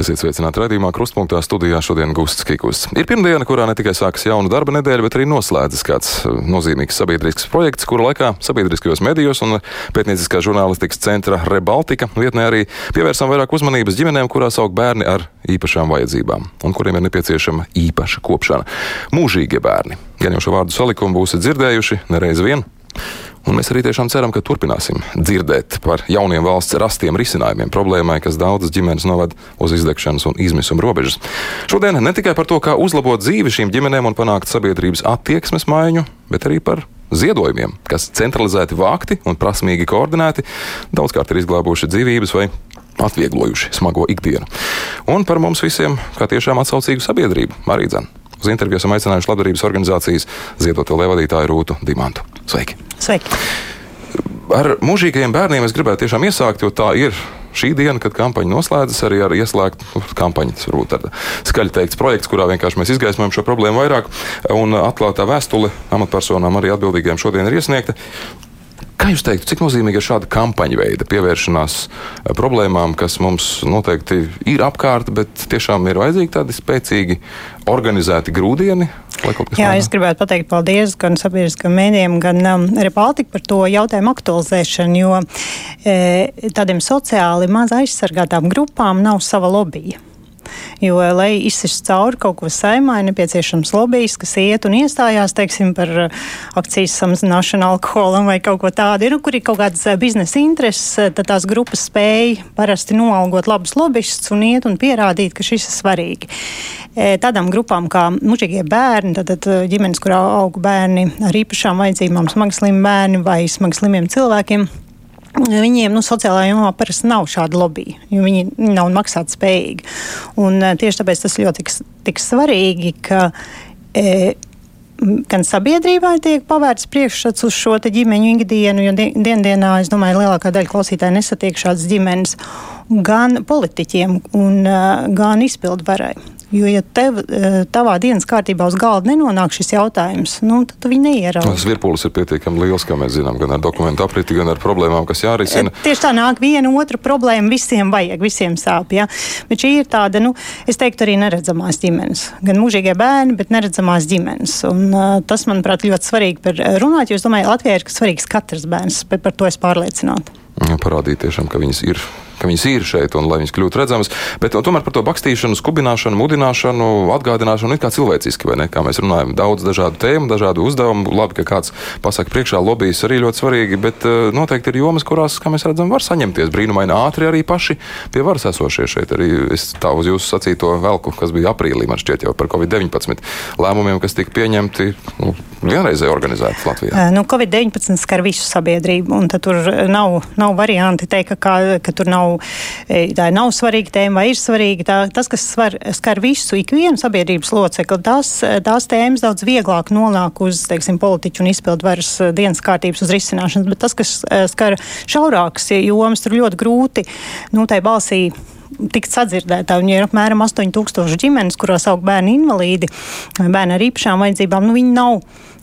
Esiet sveicināti raidījumā Krustpunktā studijā šodien Gusts Kikus. Ir pirmdiena, kurā ne tikai sākas jauna darba nedēļa, bet arī noslēdzas kāds uh, nozīmīgs sabiedrisks projekts, kura laikā sabiedriskajos medijos un pētnieciskā žurnālistikas centra Rebaltika vietnē arī pievērsām vairāk uzmanības ģimenēm, kurās aug bērni ar īpašām vajadzībām un kuriem ir nepieciešama īpaša kopšana. Mūžīgie bērni. Gan jau šo vārdu salikumu būsiet dzirdējuši nereiz vien. Un mēs arī tiešām ceram, ka turpināsim dzirdēt par jauniem valsts rastiem risinājumiem problēmai, kas daudzas ģimenes noved uz izdegšanas un izmisuma robežas. Šodien ne tikai par to, kā uzlabot dzīvi šīm ģimenēm un panākt sabiedrības attieksmes maiņu, bet arī par ziedojumiem, kas centralizēti vākti un prasmīgi koordinēti, daudzkārt ir izglābuši dzīvības vai atvieglojuši smago ikdienu. Un par mums visiem, kā tiešām atsaucīgu sabiedrību, arī dzēnu. Uz interviju esam aicinājuši labdarības organizācijas ziedoto levadītāju Rūtu Dimantu. Sveiki! Sveiki! Ar mūžīgajiem bērniem es gribētu tiešām iesākt, jo tā ir šī diena, kad kampaņa noslēdzas, arī ar ieslēgtu nu, kampaņu. Tas varbūt tāds skaļi teikts projekts, kurā vienkārši mēs izgaismojam šo problēmu vairāk, un atklātā vēstule amatpersonām arī atbildīgajiem šodien ir iesniegta. Kā jūs teiktu, cik nozīmīga ir šāda kampaņa veida pievēršanās problēmām, kas mums noteikti ir apkārt, bet tiešām ir vajadzīgi tādi spēcīgi, organizēti grūdieni? Jā, es gribētu pateikt paldies gan sabiedriskajiem mēdījiem, gan um, arī Baltika par to jautājumu aktualizēšanu, jo e, tādiem sociāli maz aizsargātām grupām nav sava lobija. Jo, lai izsist cauri kaut ko saimā, ir nepieciešams lobbyis, kas iet un iestājās, teiksim, par uh, akcijas samazināšanu alkoholam vai kaut ko tādu, nu, kur ir kaut kādas uh, biznesa intereses, tad tās grupas spēja parasti noalgot labus lobbystus un iet un pierādīt, ka šis ir svarīgi. Tādām grupām kā mužīgie bērni, tad, tad ģimenes, kurā aug bērni ar īpašām vajadzībām, smagi slimi bērni vai smagi slimiem cilvēkiem. Viņiem nu, sociālā jomā parasti nav šāda lobby, jo viņi nav maksāt spējīgi. Un, eh, tieši tāpēc tas ļoti tik, tik svarīgi, ka e, gan sabiedrībai tiek pavērts priekšstats uz šo ģimeņu ikdienu, jo dien, dienā, es domāju, lielākā daļa klausītāju nesatiek šādas ģimenes, gan politiķiem, un, uh, gan izpildvarai. Jo, ja tev, eh, tavā dienas kārtībā uz galda nenonāk šis jautājums, nu, tad viņi neierauga. Tas virpulis ir pietiekami liels, kā mēs zinām, gan ar dokumentu apriti, gan ar problēmām, kas jārisina. Eh, tieši tā nāk viena otra problēma, visiem vajag, visiem sāp. Ja? Bet šī ir tāda, nu, es teiktu, arī neredzamās ģimenes. Gan mūžīgie bērni, bet neredzamās ģimenes. Un, uh, tas, manuprāt, ļoti svarīgi par runāt, jo es domāju, Latvijai ir svarīgs katrs bērns, bet par to es pārliecinātu. Parādīt tiešām, ka viņas ir ka viņas ir šeit un lai viņas kļūtu redzamas. Bet tomēr par to bakstīšanu, skubināšanu, mudināšanu, atgādināšanu ir kā cilvēciski, vai ne? Kā mēs runājam, daudz dažādu tēmu, dažādu uzdevumu. Labi, ka kāds pasaka priekšā lobbyis arī ļoti svarīgi, bet uh, noteikti ir jomas, kurās, kā mēs redzam, var saņemties brīnumaini ātri arī paši pie varas esošie šeit. Arī es tā uz jūsu sacīto velku, kas bija aprīlī, man šķiet jau par Covid-19 lēmumiem, kas tika pieņemti nu, vienreizēji organizēti Latvijā. Nu, Covid-19 skar visu sabiedrību, un tur nav, nav varianti teikt, ka, ka tur nav nav, e, tā nav svarīga tēma vai ir svarīga. Tā, tas, kas svar, skar visu, ikvienu sabiedrības locekli, tās, tās tēmas daudz vieglāk nonāk uz, teiksim, politiķu un izpildvaras e, dienas kārtības uz risināšanas, bet tas, kas e, skar šaurākas jomas, tur ļoti grūti, nu, tai balsī tikt sadzirdētā. Viņai ir apmēram 8000 ģimenes, kurās aug bērni invalīdi, bērni ar īpašām vajadzībām. Nu, viņi nav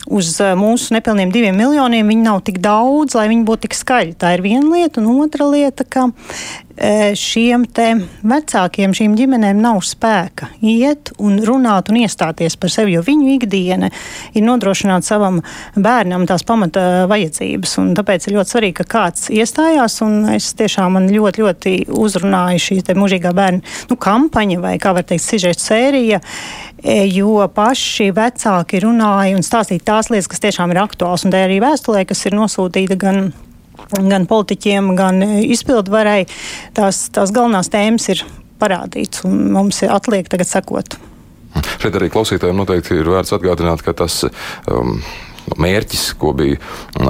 uz mūsu nepilniem diviem miljoniem, viņi nav tik daudz, lai viņi būtu tik skaļi. Tā ir viena lieta, un otra lieta, ka Šiem vecākiem, šīm ģimenēm nav spēka iet un runāt un iestāties par sevi, jo viņu ikdiena ir nodrošināt savam bērnam tās pamata vajadzības. Un tāpēc ir ļoti svarīgi, ka kāds iestājās, un es tiešām man ļoti, ļoti uzrunāju šī mūžīgā bērna nu, kampaņa vai, kā var teikt, sižeta sērija jo paši vecāki runāja un stāstīja tās lietas, kas tiešām ir aktuāls. Un tā arī vēstulē, kas ir nosūtīta gan gan politiķiem, gan izpildvarai, tās, tās galvenās tēmas ir parādīts, un mums ir atliek tagad sekot. Šeit arī klausītājiem noteikti ir vērts atgādināt, ka tas um, mērķis, ko bija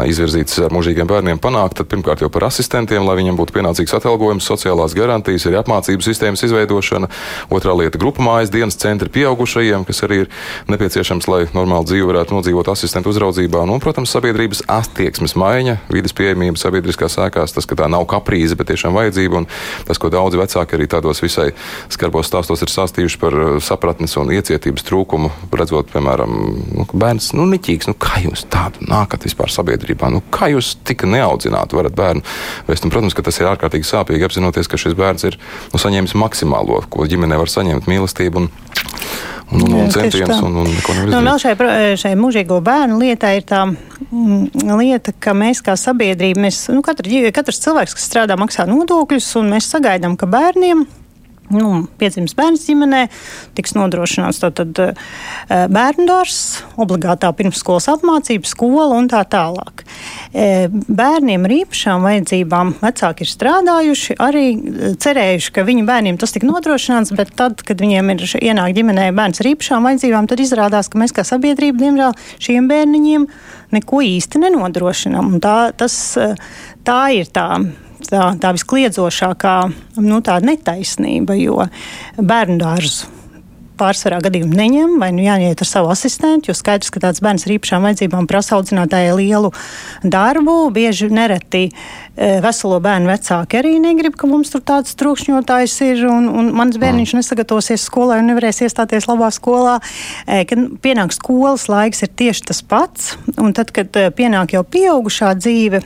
izvirzīts ar mūžīgiem bērniem panākt, tad pirmkārt jau par asistentiem, lai viņiem būtu pienācīgs atalgojums, sociālās garantijas, arī apmācību sistēmas izveidošana. Otrā lieta - grupu mājas dienas centri pieaugušajiem, kas arī ir nepieciešams, lai normāli dzīvi varētu nodzīvot asistentu uzraudzībā. Un, protams, sabiedrības attieksmes maiņa, vidas pieejamība sabiedriskās ēkās, tas, ka tā nav kaprīze, bet tiešām vajadzība. Un tas, ko daudzi vecāki arī tādos visai skarbos stāstos ir stāstījuši par sapratnes un iecietības trūkumu, redzot, piemēram, nu, bērns, nu, niķīgs, nu, kā jūs tādu nākat vispār sabiedrībā? Nu, kā jūs tik neaudzināti varat bērnu vest? Un, protams, ka tas ir ārkārtīgi sāpīgi apzinoties, ka šis bērns ir nu, saņēmis maksimālo, ko ģimene var saņemt - mīlestību. Un, un, un, un centienus, un, un neko nevar nu, vēl šai, šai mūžīgo bērnu lietā ir tā mm, lieta, ka mēs kā sabiedrība, mēs, nu, katra, katrs cilvēks, kas strādā, maksā nodokļus, un mēs sagaidām, ka bērniem nu, piedzimis bērns ģimenē, tiks nodrošināts tātad eh, bērnu dārzs, obligātā pirmsskolas apmācība, skola un tā tālāk. Eh, bērniem ar īpašām vajadzībām vecāki ir strādājuši, arī eh, cerējuši, ka viņu bērniem tas tik nodrošināts, bet tad, kad viņiem ir ienāk ģimenē bērns ar īpašām vajadzībām, tad izrādās, ka mēs kā sabiedrība, diemžēl, šiem bērniņiem neko īsti nenodrošinām. Tā, tas, tā ir tā tā, tā viskliedzošākā nu, tā netaisnība, jo bērnu dārzu pārsvarā gadījumu neņem, vai nu jāiet ar savu asistentu, jo skaidrs, ka tāds bērns ar īpašām vajadzībām prasa audzinātājai lielu darbu. Bieži nereti e, veselo bērnu vecāki arī negrib, ka mums tur tāds trūkšņotājs ir, un, un mans bērniņš nesagatavosies skolai un nevarēs iestāties labā skolā. E, kad pienāk skolas laiks, ir tieši tas pats, un tad, kad e, pienāk jau pieaugušā dzīve,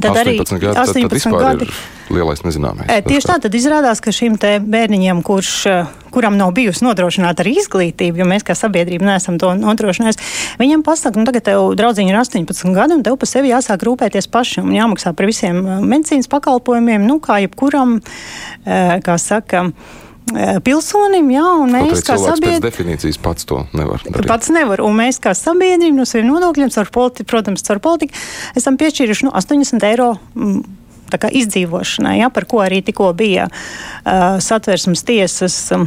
Tad 18 arī 18 gadi, 18 tad, tad gadi. ir lielais nezināmais. E, tieši tā, tad izrādās, ka šim bērniņam, kurš, e, kuram nav bijusi nodrošināta arī izglītība, jo mēs kā sabiedrība neesam to nodrošinājuši, viņam pasaka, nu tagad tev draudziņi ir 18 gadi, un tev pa sevi jāsāk rūpēties pašam, jāmaksā par visiem e, medicīnas pakalpojumiem, nu kā jebkuram, kā saka, pilsonim, jā, un mēs kā sabiedrība. Pēc definīcijas pats to nevar darīt. Pats nevar, un mēs kā sabiedrība no saviem nodokļiem, caur politi, protams, caur politiku, esam piešķīruši nu, 80 eiro. Izdzīvošanai, ja, par ko arī tikko bija uh, satversmes tiesas um,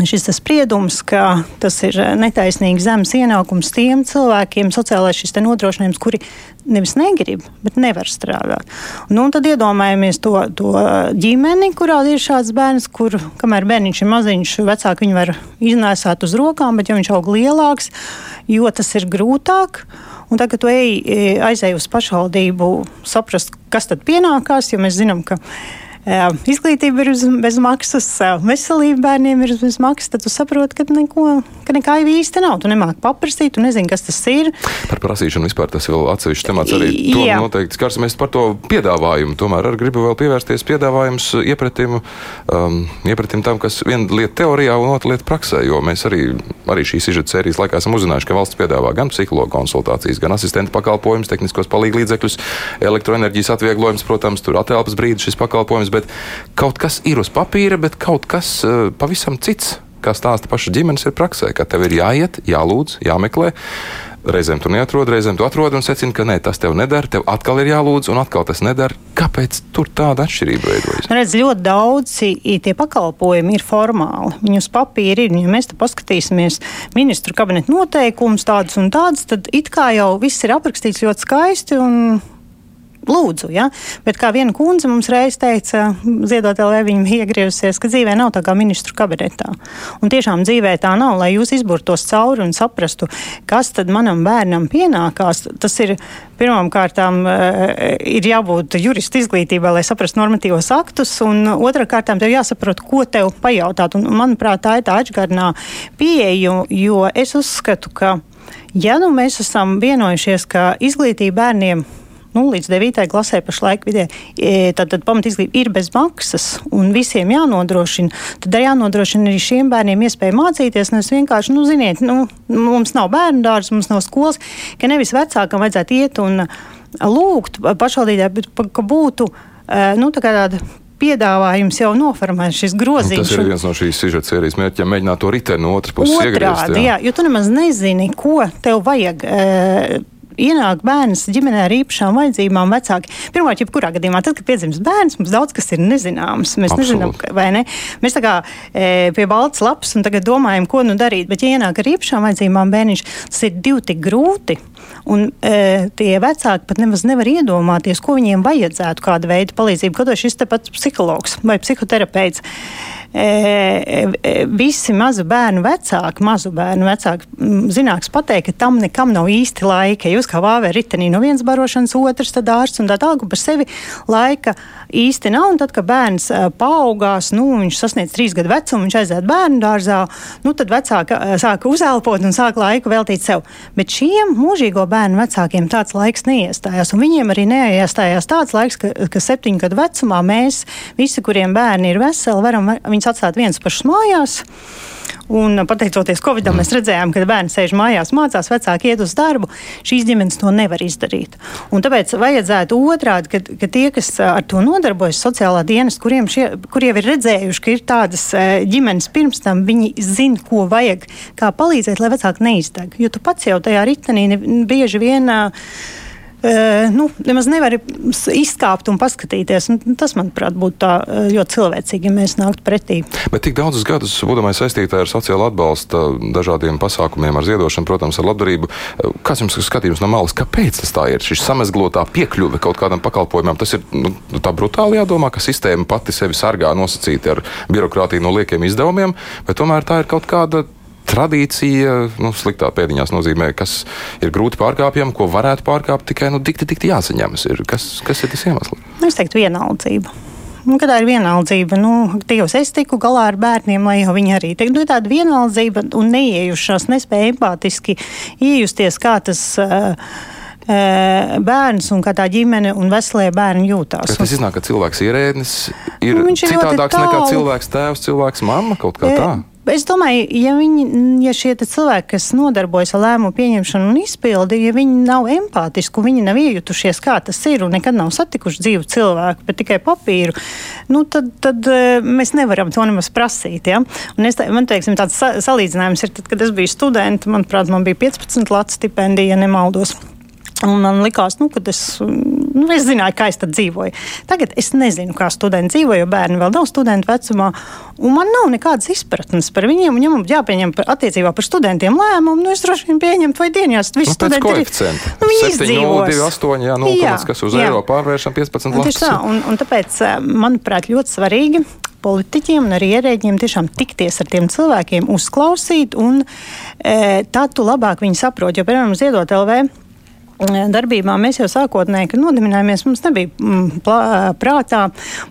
šis spriedums, ka tas ir netaisnīgi zemes ienākums tiem cilvēkiem, sociālais šis nodrošinājums, kuri nevis negrib, bet nevar strādāt. Nu, tad iedomājamies to, to ģimeni, kurā ir šāds bērns, kur, kamēr bērniņš ir maziņš, vecāki viņu var iznēsāt uz rokām, bet ja viņš aug lielāks, jo tas ir grūtāk. Un tagad tu ej, aizej uz pašvaldību, saprast, kas tad pienākās, jo mēs zinām, ka izglītība ir bez maksas, veselība bērniem ir bez maksas, tad tu saproti, ka, neko, ka nekā jau īsti nav. Tu nemāki paprasīt, tu nezini, kas tas ir. Par prasīšanu vispār tas vēl atsevišķs temats arī. To Jā. noteikti skars mēs par to piedāvājumu. Tomēr arī gribu vēl pievērsties piedāvājums iepratim, um, iepratim tam, kas viena lieta teorijā un otra lieta praksē, jo mēs arī, arī šīs izžetas sērijas laikā esam uzzinājuši, ka valsts piedāvā gan psihologu konsultācijas, gan asistenta pakalpojumus, tehniskos palīglīdzekļus, elektroenerģijas atvieglojums, protams, tur atelpas brīdis šis pakalpojums bet kaut kas ir uz papīra, bet kaut kas uh, pavisam cits, kā stāsta paša ģimenes, ir praksē, ka tev ir jāiet, jālūdz, jāmeklē. Reizēm tu neatrod, reizēm tu atrod un secini, ka nē, tas tev nedara. Tev atkal ir jālūdz, un atkal tas nedara. Kāpēc tur tāda atšķirība veidojas? Nu, redz, ļoti daudzi tie pakalpojumi ir formāli. Viņi uz papīra ir. Ja mēs te paskatīsimies ministru kabineta noteikumus, tādus un tādus, tad it kā jau viss ir aprakstīts ļoti skaisti. Un lūdzu. Ja? Bet kā viena kundze mums reiz teica, ziedot LV, viņa iegriezusies, ka dzīvē nav tā kā ministru kabinetā. Un tiešām dzīvē tā nav, lai jūs izburtos cauri un saprastu, kas tad manam bērnam pienākās. Tas ir pirmām kārtām eh, ir jābūt jurista izglītībai, lai saprastu normatīvos aktus, un otrā kārtām tev jāsaprot, ko tev pajautāt. Un, manuprāt, tā ir tā atgādnā pieeja, jo es uzskatu, ka ja nu mēs esam vienojušies, ka izglītība bērniem nu, līdz 9. klasē pašlaik vidē, e, tad, tad pamatizglītība ir bez maksas un visiem jānodrošina. Tad arī jānodrošina arī šiem bērniem iespēja mācīties. Nevis vienkārši, nu, ziniet, nu, mums nav bērnu dārza, mums nav skolas, ka nevis vecākam vajadzētu iet un lūgt pašvaldībai, bet ka būtu e, nu, tā tāda piedāvājums jau noformēts šis grozījums. Tas ir viens no šīs sižeta sērijas mērķiem, mēģināt to riteni no otras puses Otrādi. Jā. jā, jo tu nemaz nezini, ko tev vajag. Ienāk bērns ģimenē ar īpašām vajadzībām, vecāki. Pirmkārt, jebkurā gadījumā, tad, kad piedzimst bērns, mums daudz kas ir nezināms. Mēs Absolut. nezinām, vai ne? Mēs tā kā e, pie balts lapas un tagad domājam, ko nu darīt. Bet, ja ienāk ar īpašām vajadzībām bērniņš, tas ir divi tik grūti. Un e, tie vecāki pat nemaz nevar iedomāties, ko viņiem vajadzētu, kāda veida palīdzību. Arī šis te pats psihologs vai psihoterapeits e, e, visi mazu bērnu vecāki, mazu bērnu vecāki zināms pateikt, ka tam nekam nav īsti laika. Jūs kā vāvē ritenī no vienas barošanas, otrs tad ārsts un tā tālāk, par sevi laika īsti nav. Un tad, kad bērns e, paaugās, nu, viņš sasniedz trīs gadu vecumu, viņš aiziet bērnu dārzā, nu, tad vecāka e, sāka uzelpot un sāka laiku veltīt sev. Bet šiem mūžīgo bērnu vecākiem tāds laiks neiestājās, viņiem arī neiestājās tāds laiks, ka, ka septiņu gadu vecumā mēs visi, kuriem bērni ir veseli, varam viņus atstāt viens pašs mājās. Un, pateicoties Covidam, mēs redzējām, ka bērni sēž mājās, mācās, vecāki iet uz darbu. Šīs ģimenes to nevar izdarīt. Un tāpēc vajadzētu otrādi, ka, ka tie, kas ar to nodarbojas, sociālā dienas, kuriem, šie, kuriem ir redzējuši, ka ir tādas ģimenes pirms tam, viņi zina, ko vajag, kā palīdzēt, lai vecāki neizdeg. Jo tu pats jau tajā ritenī bieži vien. Uh, Uh, nu, nemaz nevar izkāpt un paskatīties. Un tas, manuprāt, būtu tā ļoti cilvēcīgi, ja mēs nāktu pretī. Bet tik daudzus gadus, būdamais saistītā ar sociālo atbalstu, dažādiem pasākumiem, ar ziedošanu, protams, ar labdarību. Kāds jums ir skatījums no malas, kāpēc tas tā ir? Šis samezglotā piekļuve kaut kādam pakalpojumam, tas ir nu, tā brutāli jādomā, ka sistēma pati sevi sargā nosacīti ar birokrātiju no liekiem izdevumiem, bet tomēr tā ir kaut kāda tradīcija, nu, sliktā pēdiņās nozīmē, kas ir grūti pārkāpjama, ko varētu pārkāpt, tikai nu, dikti, dikti jāsaņemas. Ir. Kas, kas ir tas iemesls? Nu, es teiktu, vienaldzība. Nu, kad tā ir vienaldzība, nu, Dievs, es tiku galā ar bērniem, lai jau viņi arī tiktu. Nu, tāda vienaldzība un neiejušās, nespēja empātiski iejusties, kā tas. Uh, bērns un kā tā ģimene un veselē bērni jūtās. Tas iznāk, ka cilvēks ierēdnis ir nu, citādāks nekā cilvēks tēvs, cilvēks mamma kaut kā tā. Es domāju, ja, viņi, ja šie cilvēki, kas nodarbojas ar lēmumu pieņemšanu un izpildi, ja viņi nav empātiski, viņi nav iejutušies, kā tas ir, un nekad nav satikuši dzīvu cilvēku, bet tikai papīru, nu, tad, tad eh, mēs nevaram to nemaz prasīt. Ja? Un es, man teiksim, tāds salīdzinājums ir, tad, kad es biju students, manuprāt, man bija 15 lats stipendija, ja nemaldos. Un man likās, nu, ka es, nu, es zināju, kā es tur dzīvoju. Tagad es nezinu, kā studenti dzīvo, jo bērni vēl nav studentu vecumā. Man nav nekādas izpratnes par viņiem. Ja man jāpieņem par, attiecībā par studentiem lēmumu, nu, es droši vien pieņemtu, vai dienās visi nu, studenti ir. Nu, viņi 7, 0, 2, 8, jā, 0, jā, kas uz jā. eiro pārvēršam 15 lapas. Tā, un, un tāpēc, eh, manuprāt, ļoti svarīgi politiķiem un arī ierēģiem tiešām tikties ar tiem cilvēkiem, uzklausīt, un e, tad tu labāk viņi saprot. Jo, piemēram, Ziedot LV darbībā mēs jau sākotnēji, kad nodibinājāmies, mums nebija mm, prātā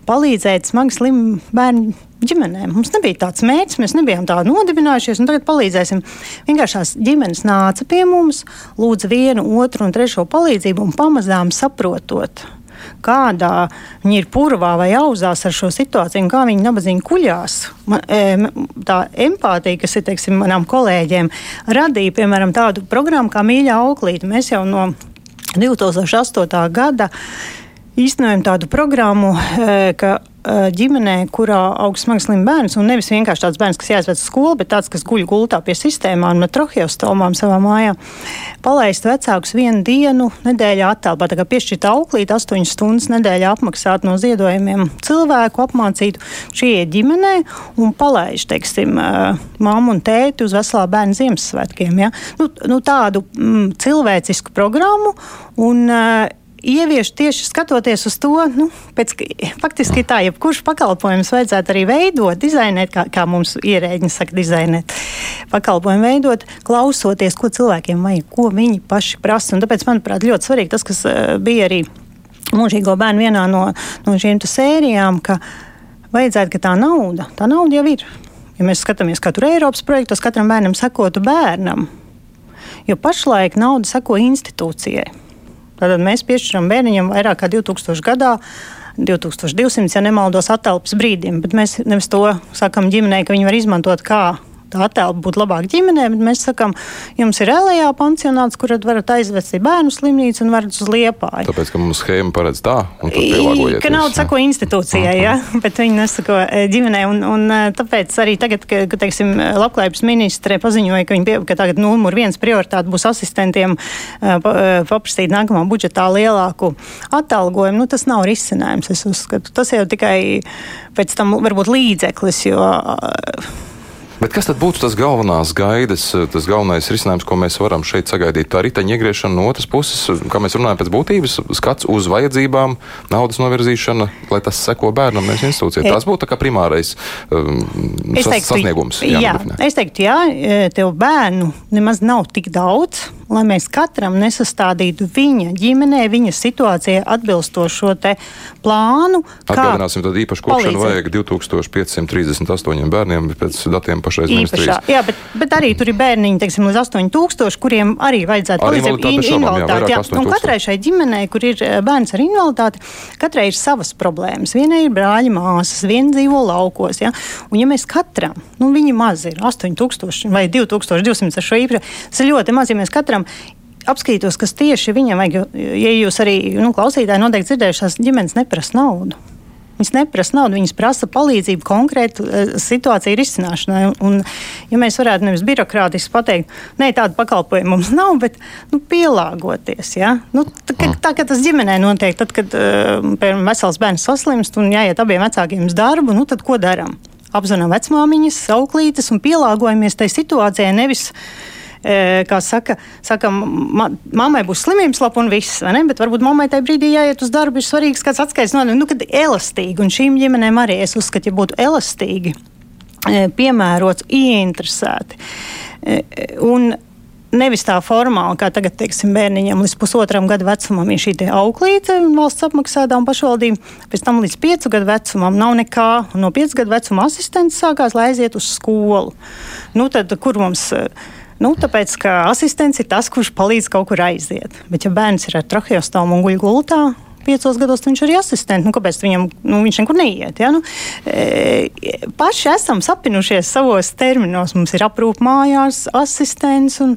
palīdzēt smagi slimu bērnu ģimenēm. Mums nebija tāds mērķis, mēs nebijām tā nodibinājušies, un tagad palīdzēsim. Vienkārši tās ģimenes nāca pie mums, lūdza vienu, otru un trešo palīdzību, un pamazām saprotot, kādā viņi ir purvā vai auzās ar šo situāciju, kā viņi nabadzīgi kuļās. Man, e, tā empātija, kas ir teiksim, manām kolēģiem, radīja piemēram tādu programmu kā Mīļā auklīte. Mēs jau no 2008. gada īstenojam tādu programmu, e, ka ģimenē, kurā aug smags slims bērns, un nevis vienkārši tāds bērns, kas jāizved uz skolu, bet tāds, kas guļ gultā pie sistēmām, no tracheostomām savā mājā, palaist vecākus vienu dienu nedēļā attālpā, tā kā piešķirt auklīt, astoņas stundas nedēļā apmaksāt no ziedojumiem cilvēku, apmācītu šie ģimenē un palaiž, teiksim, mammu un tēti uz veselā bērna Ziemassvētkiem. Ja? Nu, nu, tādu mm, cilvēcisku programmu un uh, ievieš tieši skatoties uz to, nu, pēc, faktiski tā, jebkurš pakalpojums vajadzētu arī veidot, dizainēt, kā, kā mums ierēģi saka, dizainēt. Pakalpojumu veidot, klausoties, ko cilvēkiem vajag, ko viņi paši prasa. Un tāpēc, manuprāt, ļoti svarīgi tas, kas uh, bija arī mūžīgo bērnu vienā no, no šīm sērijām, ka vajadzētu, ka tā nauda, tā nauda jau ir. Ja mēs skatāmies katru Eiropas projektu, tad katram bērnam sekotu bērnam. Jo pašlaik nauda seko institūcijai. Tātad mēs piešķiram bērniņam vairāk kā 2000 gadā. 2200, ja nemaldos, atelpas brīdim, bet mēs nevis to sakam ģimenei, ka viņi var izmantot kā tā attēla būtu labāk ģimenē, bet mēs sakām, jums ir ēlējā pansionāts, kur varat aizvest bērnu slimnīcu un varat uz liepāju. Tāpēc, ka mums schēma paredz tā, un tur pielāgojies. Ka nauda sako institūcijai, ja, bet viņi nesako e, ģimenē, un, un e, tāpēc arī tagad, ka, ka teiksim, labklājības ministre paziņoja, ka, viņi, ka tagad numur viens prioritāte būs asistentiem e, paprastīt nākamā budžetā lielāku atalgojumu, nu tas nav risinājums, es uzskatu. Tas jau tikai pēc tam varbūt līdzeklis, jo Bet kas tad būtu tas galvenās gaidas, tas galvenais risinājums, ko mēs varam šeit sagaidīt? Tā riteņa iegriešana no otras puses, kā mēs runājam pēc būtības, skats uz vajadzībām, naudas novirzīšana, lai tas seko bērnam, nevis institūcijai. Tas būtu kā primārais um, es teiktu, sasniegums. Jā, es teiktu, jā, tev bērnu nemaz nav tik daudz lai mēs katram nesastādītu viņa ģimenē, viņa situācijai atbilstošo plānu. Atgādināsim, tad īpaši kopšanu vajag 2538 bērniem pēc datiem pašreiz ministrijas. Jā, bet, bet arī tur ir bērniņi, teiksim, līdz 8000, kuriem arī vajadzētu palīdzēt in, invaliditāti. Jā, un katrai šai ģimenei, kur ir eh, bērns ar invaliditāti, katrai ir savas problēmas. Vienai ir brāļa māsas, viena dzīvo laukos. Ja? Un ja mēs katram, nu viņi maz ir 8000 vai 2200 ar šo īpašu, tas ir ļoti maz, ja mēs katram tiešām apskatītos, kas tieši viņam vajag. Ja jūs arī nu, klausītāji noteikti dzirdējušās, ģimenes neprasa naudu. Viņas neprasa naudu, viņas prasa palīdzību konkrētu uh, situāciju risināšanai. Un, ja mēs varētu nevis birokrātiski pateikt, nē, tāda pakalpojuma mums nav, bet nu, pielāgoties. Ja? Nu, tā, ka, tā kā tas ģimenē notiek, tad, kad uh, piemēram, vesels bērns saslimst un jāiet abiem vecākiem uz darbu, nu, tad ko darām? Apzinām vecmāmiņas, auklītes un pielāgojamies tai situācijai nevis kā saka, saka ma mammai būs slimības lapa un viss, vai ne? Bet varbūt mammai tajā brīdī jāiet uz darbu, ir svarīgs kāds atskaits no, nu, kad elastīgi, un šīm ģimenēm arī es uzskatu, ja būtu elastīgi, piemērots, ieinteresēti. Un nevis tā formāli, kā tagad, teiksim, bērniņam līdz pusotram gadu vecumam ir šī auklīte valsts apmaksātā un pašvaldība, pēc tam līdz piecu gadu vecumam nav nekā, no piecu gadu vecuma asistents sākās, lai aiziet uz skolu. Nu, tad, kur mums Nu, tāpēc, ka asistents ir tas, kurš palīdz kaut kur aiziet. Bet, ja bērns ir ar tracheostomu un guļ gultā, piecos gados viņš ir asistents. Nu, kāpēc viņam, nu, viņš nekur neiet? Ja? Nu, e, paši esam sapinušies savos terminos. Mums ir aprūp mājās, asistents. Un,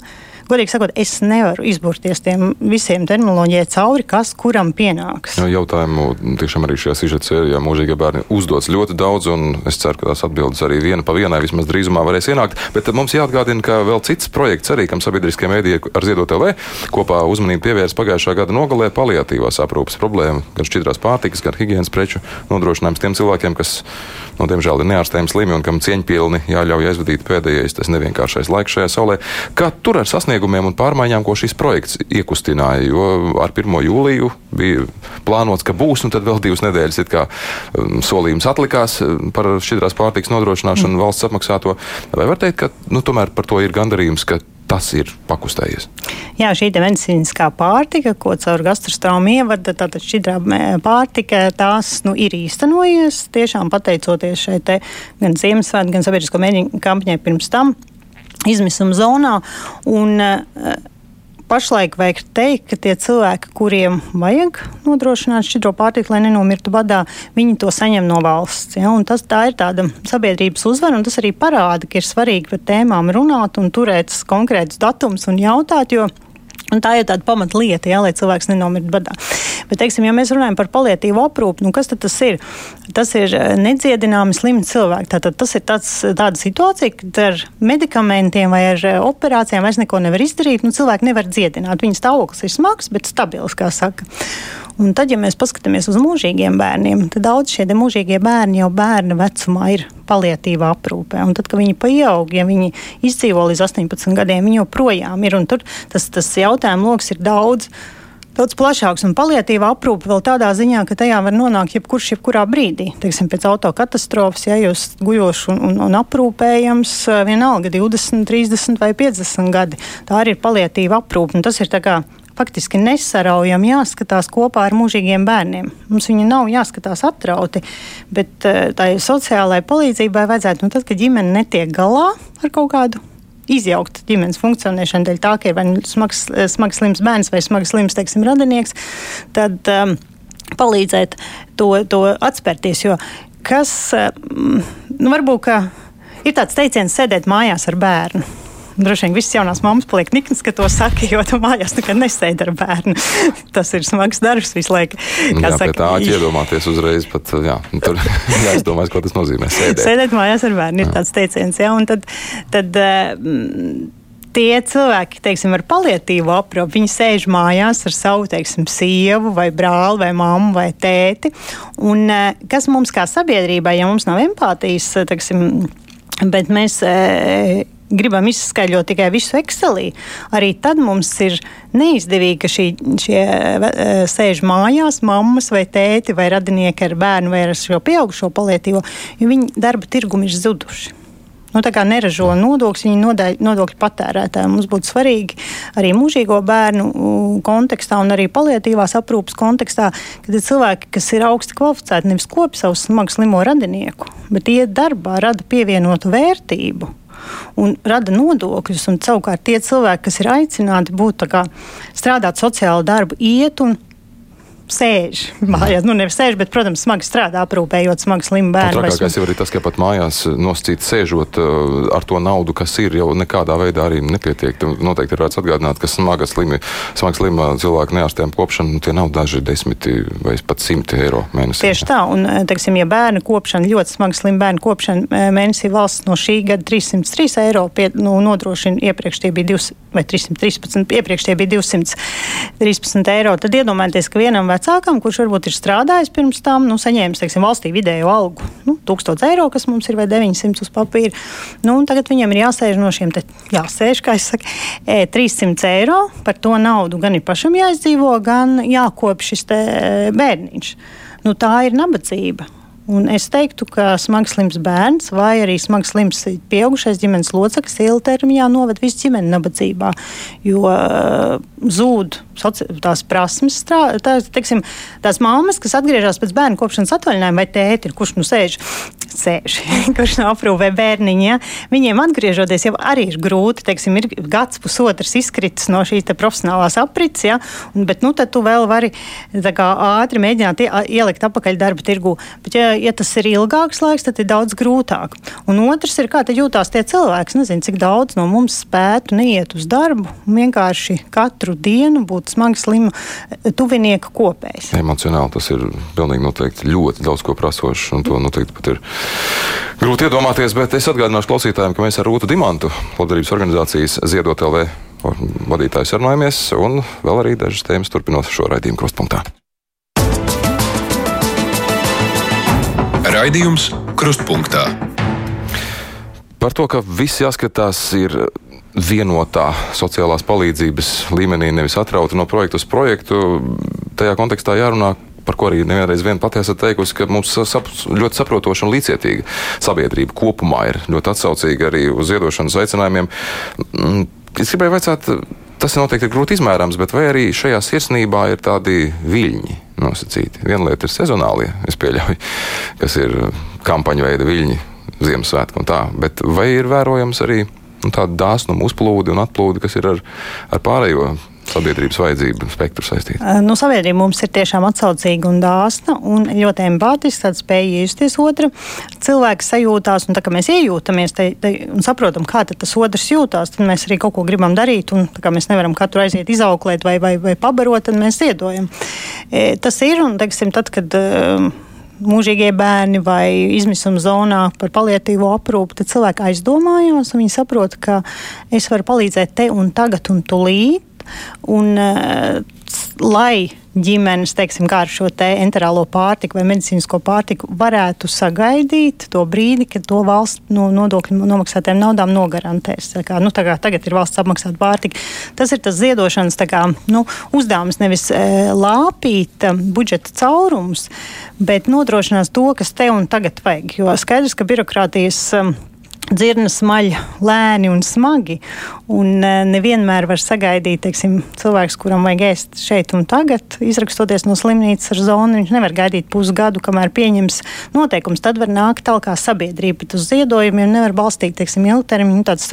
godīgi sakot, es nevaru izburties tiem visiem terminoloģijai cauri, kas kuram pienāks. Jā, jautājumu tiešām arī šajā sižeta sērijā mūžīgie bērni uzdots ļoti daudz, un es ceru, ka tās atbildes arī viena pa vienai vismaz drīzumā varēs ienākt. Bet mums jāatgādina, ka vēl cits projekts arī, kam sabiedriskie mēdīji ar Ziedot LV kopā uzmanību pievērs pagājušā gada nogalē paliatīvās aprūpas problēmu, gan šķidrās pārtikas, gan higienas preču nodrošinājums tiem cilvēkiem, kas, no, diemžēl, ir neārstējami slimi un kam cieņpilni jāļauj aizvadīt pēdējais, tas nevienkāršais laiks šajā saulē. Kā tur ar sasniegumiem? Sasniegumiem un pārmaiņām, ko šis projekts iekustināja. Jo ar 1. jūliju bija plānots, ka būs, un tad vēl divas nedēļas kā, um, solījums atlikās um, par šķidrās pārtikas nodrošināšanu mm. valsts apmaksāto. Vai var teikt, ka nu, tomēr par to ir gandarījums? tas ir pakustējies. Jā, šī medicīniskā pārtika, ko caur gastrostomu ievada, tātad šķidrā pārtika, tās nu, ir īstenojies. Tiešām pateicoties šai gan Ziemassvētku, gan sabiedrisko mēģinājumu kampaņai pirms tam izmisuma zonā. Un, uh, Pašlaik vajag teikt, ka tie cilvēki, kuriem vajag nodrošināt šķidro pārtiku, lai nenomirtu badā, viņi to saņem no valsts. Ja? Tas, tā ir tāda sabiedrības uzvara, un tas arī parāda, ka ir svarīgi par tēmām runāt un turēt konkrētus datumus un jautāt, jo Un tā ir tāda pamatlieta, jā, lai cilvēks nenomirtu badā. Bet, teiksim, ja mēs runājam par palietīvu aprūpi, nu kas tas ir? Tas ir eh, nedziedināmi slimi cilvēki. Tātad tas ir tāds, tāda situācija, kad ar medikamentiem vai ar eh, operācijām vairs neko nevar izdarīt. Nu, cilvēki nevar dziedināt. Viņa stāvoklis ir smags, bet stabils, kā saka. Un tad, ja mēs paskatāmies uz mūžīgiem bērniem, tad daudz šie mūžīgie bērni jau bērna vecumā ir palietīvā aprūpē. Un tad, kad viņi pieaug, ja viņi izdzīvo līdz 18 gadiem, viņi joprojām ir. Tur tas, tas jautājumu lokus ir daudz. Daudz plašāks un palietīva aprūpe vēl tādā ziņā, ka tajā var nonākt jebkurš, jebkurā brīdī. Teiksim, pēc autokatastrofas, ja jūs guļošs un, un, un aprūpējams, vienalga 20, 30 vai 50 gadi. Tā arī ir palietīva aprūpe. Tas ir kā faktiski nesaraujami jāskatās kopā ar mūžīgiem bērniem. Mums viņi nav jāskatās atrauti, bet eh, tai sociālai palīdzībai vajadzētu, nu tad, kad ģimene netiek galā ar kaut kādu izjaukt ģimenes funkcionēšanu dēļ tā, ka ir vai nu smags, smags slims bērns vai smags slims, teiksim, radinieks, tad um, palīdzēt to, to atspērties. Jo kas, um, nu varbūt, ka ir tāds teiciens sēdēt mājās ar bērnu. Droši vien visas jaunās mammas paliek niknas, ka to saka, jo tu mājās nekad nesēdi ar bērnu. Tas ir smags darbs visu laiku. Jā, saka, tā iedomāties uzreiz, pat jā, tur jāizdomājas, ko tas nozīmē. Sēdēt, sēdēt mājās ar bērnu ir jā. tāds teiciens, jā, un tad, tad mm, tie cilvēki, teiksim, ar palietīvu aprūpi, viņi sēž mājās ar savu, teiksim, sievu vai brāli vai mammu vai tēti. Un kas mums kā sabiedrībai, ja mums nav empātijas, teiksim, Bet mēs e, gribam izskaidrot tikai visu Excelī, arī tad mums ir neizdevīgi, ka šī, šie e, sēž mājās, mammas vai tēti vai radinieki ar bērnu vai ar šo pieaugušo palietīvo, jo viņi darba tirgumi ir zuduši. Nu, neražo nodokļus, viņi nodēļ, nodokļu patērētāji. Mums būtu svarīgi arī mūžīgo bērnu kontekstā un arī palietīvās aprūpas kontekstā, kad ir cilvēki, kas ir augsti kvalificēti, nevis kopi savu smagu slimo radinieku, bet iet darbā, rada pievienotu vērtību un rada nodokļus. Un, savukārt, tie cilvēki, kas ir aicināti būt kā, strādāt sociālu darbu, iet un sēž mājās. Nu, nevis sēž, bet, protams, smagi strādā, aprūpējot smagi slimu bērnu. Trakākais jau ir tas, ka pat mājās nosacīt sēžot uh, ar to naudu, kas ir, jau nekādā veidā arī nepietiek. Noteikti ir vērts atgādināt, ka smaga slimi, smaga slima cilvēku neārstējuma kopšana, nu, tie nav daži desmiti vai pat simti eiro mēnesī. Tieši tā, un, teiksim, ja bērnu kopšana, ļoti smaga slima bērnu kopšana mēnesī valsts no šī gada 303 eiro pie, nu, nodrošina, iepriekš tie bija 200 vai 313, iepriekš tie bija 213 eiro, tad iedomājieties, ka vienam vecākam, kurš varbūt ir strādājis pirms tam, nu, saņēmis, teiksim, valstī vidēju algu, nu, 1000 eiro, kas mums ir, vai 900 uz papīra. Nu, tagad viņam ir jāsēž no šiem, te, jāsēž, kā es saku, e, 300 eiro. Par to naudu gan ir pašam jāizdzīvo, gan jākop šis bērniņš. Nu, tā ir nabadzība. Un es teiktu, ka smags slims bērns vai arī smags slims pieaugušais ģimenes loceklis ilgtermiņā noved visu ģimeni nabadzībā, jo uh, zūd tās prasmes. Strā, tā, teiksim, tās mammas, kas atgriežas pēc bērnu kopšanas atvaļinājuma, vai tēti, kurš nu sēž, sēž kurš aprūpē bērniņa, ja? viņiem atgriežoties jau arī ir grūti. Teiksim, ir gads, pusotrs izkritis no šīs profesionālās aprits, ja? Un, bet nu, tu vēl vari kā, ātri mēģināt ielikt apakaļ darba tirgu. Bet, ja ja tas ir ilgāks laiks, tad ir daudz grūtāk. Un otrs ir, kā jūtās tie cilvēki. Es nezinu, cik daudz no mums spētu neiet uz darbu vienkārši katru dienu būt smagi slimu eh, tuvinieku kopējs. Emocionāli tas ir pilnīgi noteikti ļoti daudz ko prasošs, un to noteikti pat ir grūti iedomāties. Bet es atgādināšu klausītājiem, ka mēs ar Rūtu Dimantu, labdarības organizācijas Ziedot LV vadītājs sarunājamies, un vēl arī dažas tēmas turpinot šo raidījumu krustpunktā. Raidījums Krustpunktā. Par to, ka viss jāskatās ir vienotā sociālās palīdzības līmenī, nevis atrauta no projekta uz projektu, tajā kontekstā jārunā par ko arī nevienreiz vien pati esat teikusi, ka mums sap, ļoti saprotoša un līdzcietīga sabiedrība kopumā ir ļoti atsaucīga arī uz ziedošanas aicinājumiem. Mm, es gribēju vaicāt, tas noteikti ir grūti izmērāms, bet vai arī šajā sirsnībā ir tādi viļņi? nosacīti. Viena lieta ir sezonālie, es pieļauju, kas ir kampaņu veida viļņi, Ziemassvētku un tā, bet vai ir vērojams arī nu, tāda dāsnuma uzplūde un atplūde, kas ir ar, ar pārējo sabiedrības vajadzību spektru saistīta? Nu, sabiedrība mums ir tiešām atsaucīga un dāsna un ļoti empātiska, tāda spēja iejusties otra. Cilvēks sajūtās, un tā kā mēs iejūtamies te, te, un saprotam, kā tas otrs jūtās, tad mēs arī kaut ko gribam darīt, un mēs nevaram katru aiziet izauklēt vai, vai, vai pabarot, tad mēs ziedojam. E, tas ir un, teiksim, tad, kad. E, mūžīgie bērni vai izmisuma zonā par paliatīvo aprūpi, tad cilvēki aizdomājās un viņi saprot, ka es varu palīdzēt te un tagad un tulīt. Un, uh, lai ģimenes, teiksim, kā ar šo te enterālo pārtiku vai medicīnisko pārtiku, varētu sagaidīt to brīdi, kad to valsts no nodokļu nomaksātiem naudām nogarantēs. Tā kā, nu, tā kā tagad ir valsts apmaksāta pārtika. Tas ir tas ziedošanas kā, nu, uzdevums nevis e, lāpīt e, budžeta caurums, bet nodrošinās to, kas te un tagad vajag. Jo skaidrs, ka birokrātijas. E, dzirna smaļ lēni un smagi. Un e, nevienmēr var sagaidīt, teiksim, cilvēks, kuram vajag ēst šeit un tagad, izrakstoties no slimnīcas ar zonu. Viņš nevar gaidīt pusgadu, kamēr pieņems noteikums. Tad var nākt tālāk sabiedrība, bet uz ziedojumiem nevar balstīt, teiksim, ilgtermiņu tādas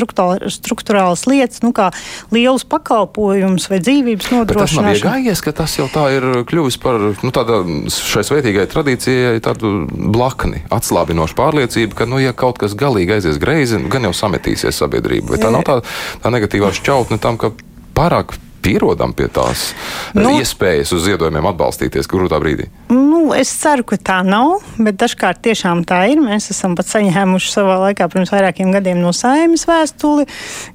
struktūrālas lietas, nu kā lielus pakalpojumus vai dzīvības nodrošināšanu. Tas nav iegājies, ka tas jau tā ir kļuvis par nu, tāda šai svētīgai tradīcijai tādu blakni, atslābinošu pārliecību, ka, nu, ja kaut kas galīgi aizies greizi, gan jau sametīsies sabiedrība. Bet tā nav tā, tā negatīvā šķautne tam, ka pārāk pierodam pie tās nu, iespējas uz ziedojumiem atbalstīties grūtā brīdī? Nu, es ceru, ka tā nav, bet dažkārt tiešām tā ir. Mēs esam pat saņēmuši savā laikā, pirms vairākiem gadiem, no saimnes vēstuli,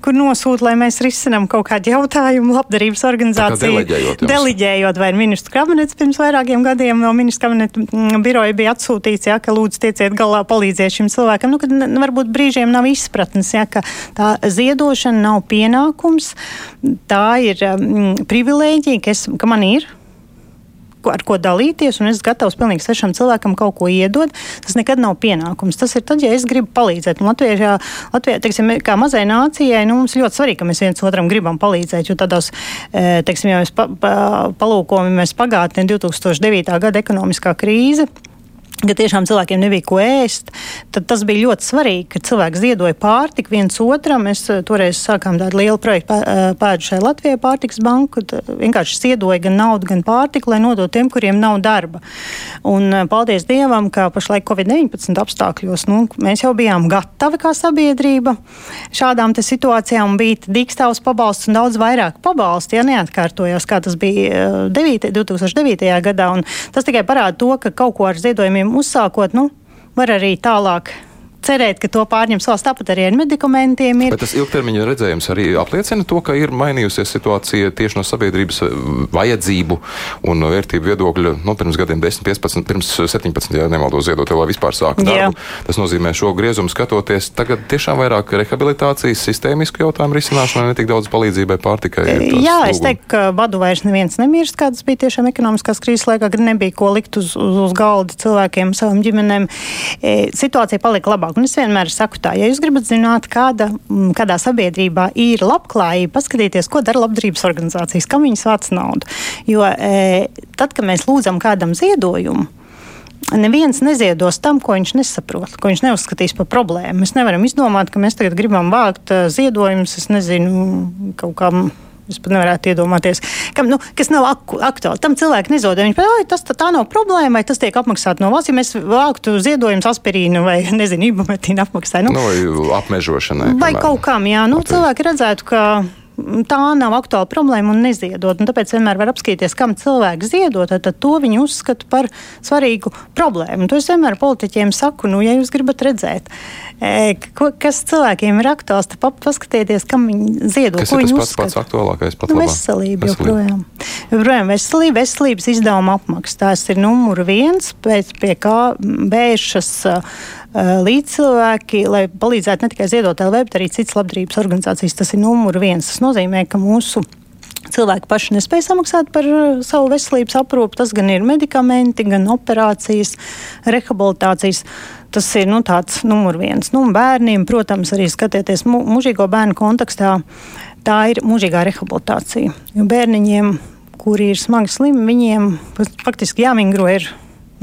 kur nosūta, lai mēs risinām kaut kādu jautājumu labdarības organizāciju. Deliģējot, jums. deliģējot vai ministru kabinets pirms vairākiem gadiem no ministru kabineta mm, biroja bija atsūtīts, ja, ka lūdzu tieciet galā palīdziet šim cilvēkam. Nu, kad varbūt brīžiem nav izpratnes, ja, ka tā ziedošana nav pienākums, tā ir privilēģija, ka, es, ka man ir ar ko dalīties, un es gatavs pilnīgi svešam cilvēkam kaut ko iedot. Tas nekad nav pienākums. Tas ir tad, ja es gribu palīdzēt. Un Latvijā, Latvijā teiksim, kā mazai nācijai, nu, mums ļoti svarīgi, ka mēs viens otram gribam palīdzēt. Jo tādās, eh, teiksim, ja mēs pa, pa, palūkojamies pagātnē, 2009. gada ekonomiskā krīze. Ka tiešām cilvēkiem nebija ko ēst, tad tas bija ļoti svarīgi, ka cilvēks ziedoja pārtiku viens otram. Mēs eh, toreiz sākām tādu lielu projektu eh, pēdu šai Latvijai pārtiks banku, tad vienkārši ziedoja gan naudu, gan pārtiku, lai nodotu tiem, kuriem nav darba. Un eh, paldies Dievam, ka pašlaik Covid-19 apstākļos nu, mēs jau bijām gatavi kā sabiedrība šādām situācijām bija dīkstāvs pabalsts un daudz vairāk pabalstu, ja neatkārtojās, kā tas bija eh, 9, 2009. gadā. Un tas tikai parāda to, ka kaut ko ar ziedojumiem uzsākot, nu, var arī tālāk cerēt, ka to pārņems valsts. Tāpat arī ar medikamentiem ir. Bet tas ilgtermiņa redzējums arī apliecina to, ka ir mainījusies situācija tieši no sabiedrības eh, vajadzību un vērtību viedokļa. Nu, pirms gadiem, 10, 15, pirms 17, ja nemaldos ziedot, lai vispār sāktu Jā. darbu. Tas nozīmē šo griezumu skatoties. Tagad tiešām vairāk rehabilitācijas, sistēmisku jautājumu risināšanai, ne tik daudz palīdzībai pārtikai. tas Jā, es teiktu, ka badu vairs neviens nemirst, kādas bija tiešām ekonomiskās krīzes laikā, kad nebija ko likt uz, uz, uz galda cilvēkiem, savām ģimenēm. E, situācija palika labāka. Un es vienmēr saku tā, ja jūs gribat zināt, kāda, mm, kādā sabiedrībā ir labklājība, paskatieties, ko dara labdarības organizācijas, kam viņas vāc naudu. Jo e, tad, kad mēs lūdzam kādam ziedojumu, Neviens neziedos tam, ko viņš nesaprot, ko viņš neuzskatīs par problēmu. Mēs nevaram izdomāt, ka mēs tagad gribam vākt eh, ziedojumus, es nezinu, kaut kam. Es pat nevarētu iedomāties, kam, nu, kas nav aku, aktuāli. Tam cilvēkam nezodē. Viņš pat, tas tā, tā nav problēma, vai tas tiek apmaksāts no valsts. Ja mēs vāktu ziedojumus aspirīnu vai, nezinu, ibumetīnu apmaksājumu. Nu, vai apmežošanai. Vai piemēram. kaut kam, jā, nu, cilvēki redzētu, ka tā nav aktuāla problēma un neziedot. Un tāpēc vienmēr var apskatīties, kam cilvēks ziedot, tad, to viņi uzskata par svarīgu problēmu. To es vienmēr politiķiem saku, nu, ja jūs gribat redzēt, e, ko, kas cilvēkiem ir aktuāls, tad pa- paskatieties, kam viņi ziedo, Kas ko ir tas pats, pats uzskata. aktuālākais? Pat Nu, veselība joprojām. Joprojām veselība, veselības izdevuma apmaksa. Tas ir numur viens, pēc pie kā vēršas līdzcilvēki, lai palīdzētu ne tikai ziedot LV, bet arī citas labdarības organizācijas. Tas ir numur viens. Tas nozīmē, ka mūsu cilvēki paši nespēja samaksāt par uh, savu veselības aprūpu. Tas gan ir medikamenti, gan operācijas, rehabilitācijas. Tas ir nu, tāds numur viens. Nu, bērniem, protams, arī skatieties mu mūžīgo bērnu kontekstā, tā ir mūžīgā rehabilitācija. Jo bērniņiem, kuri ir smagi slimi, viņiem faktiski jāmingro ir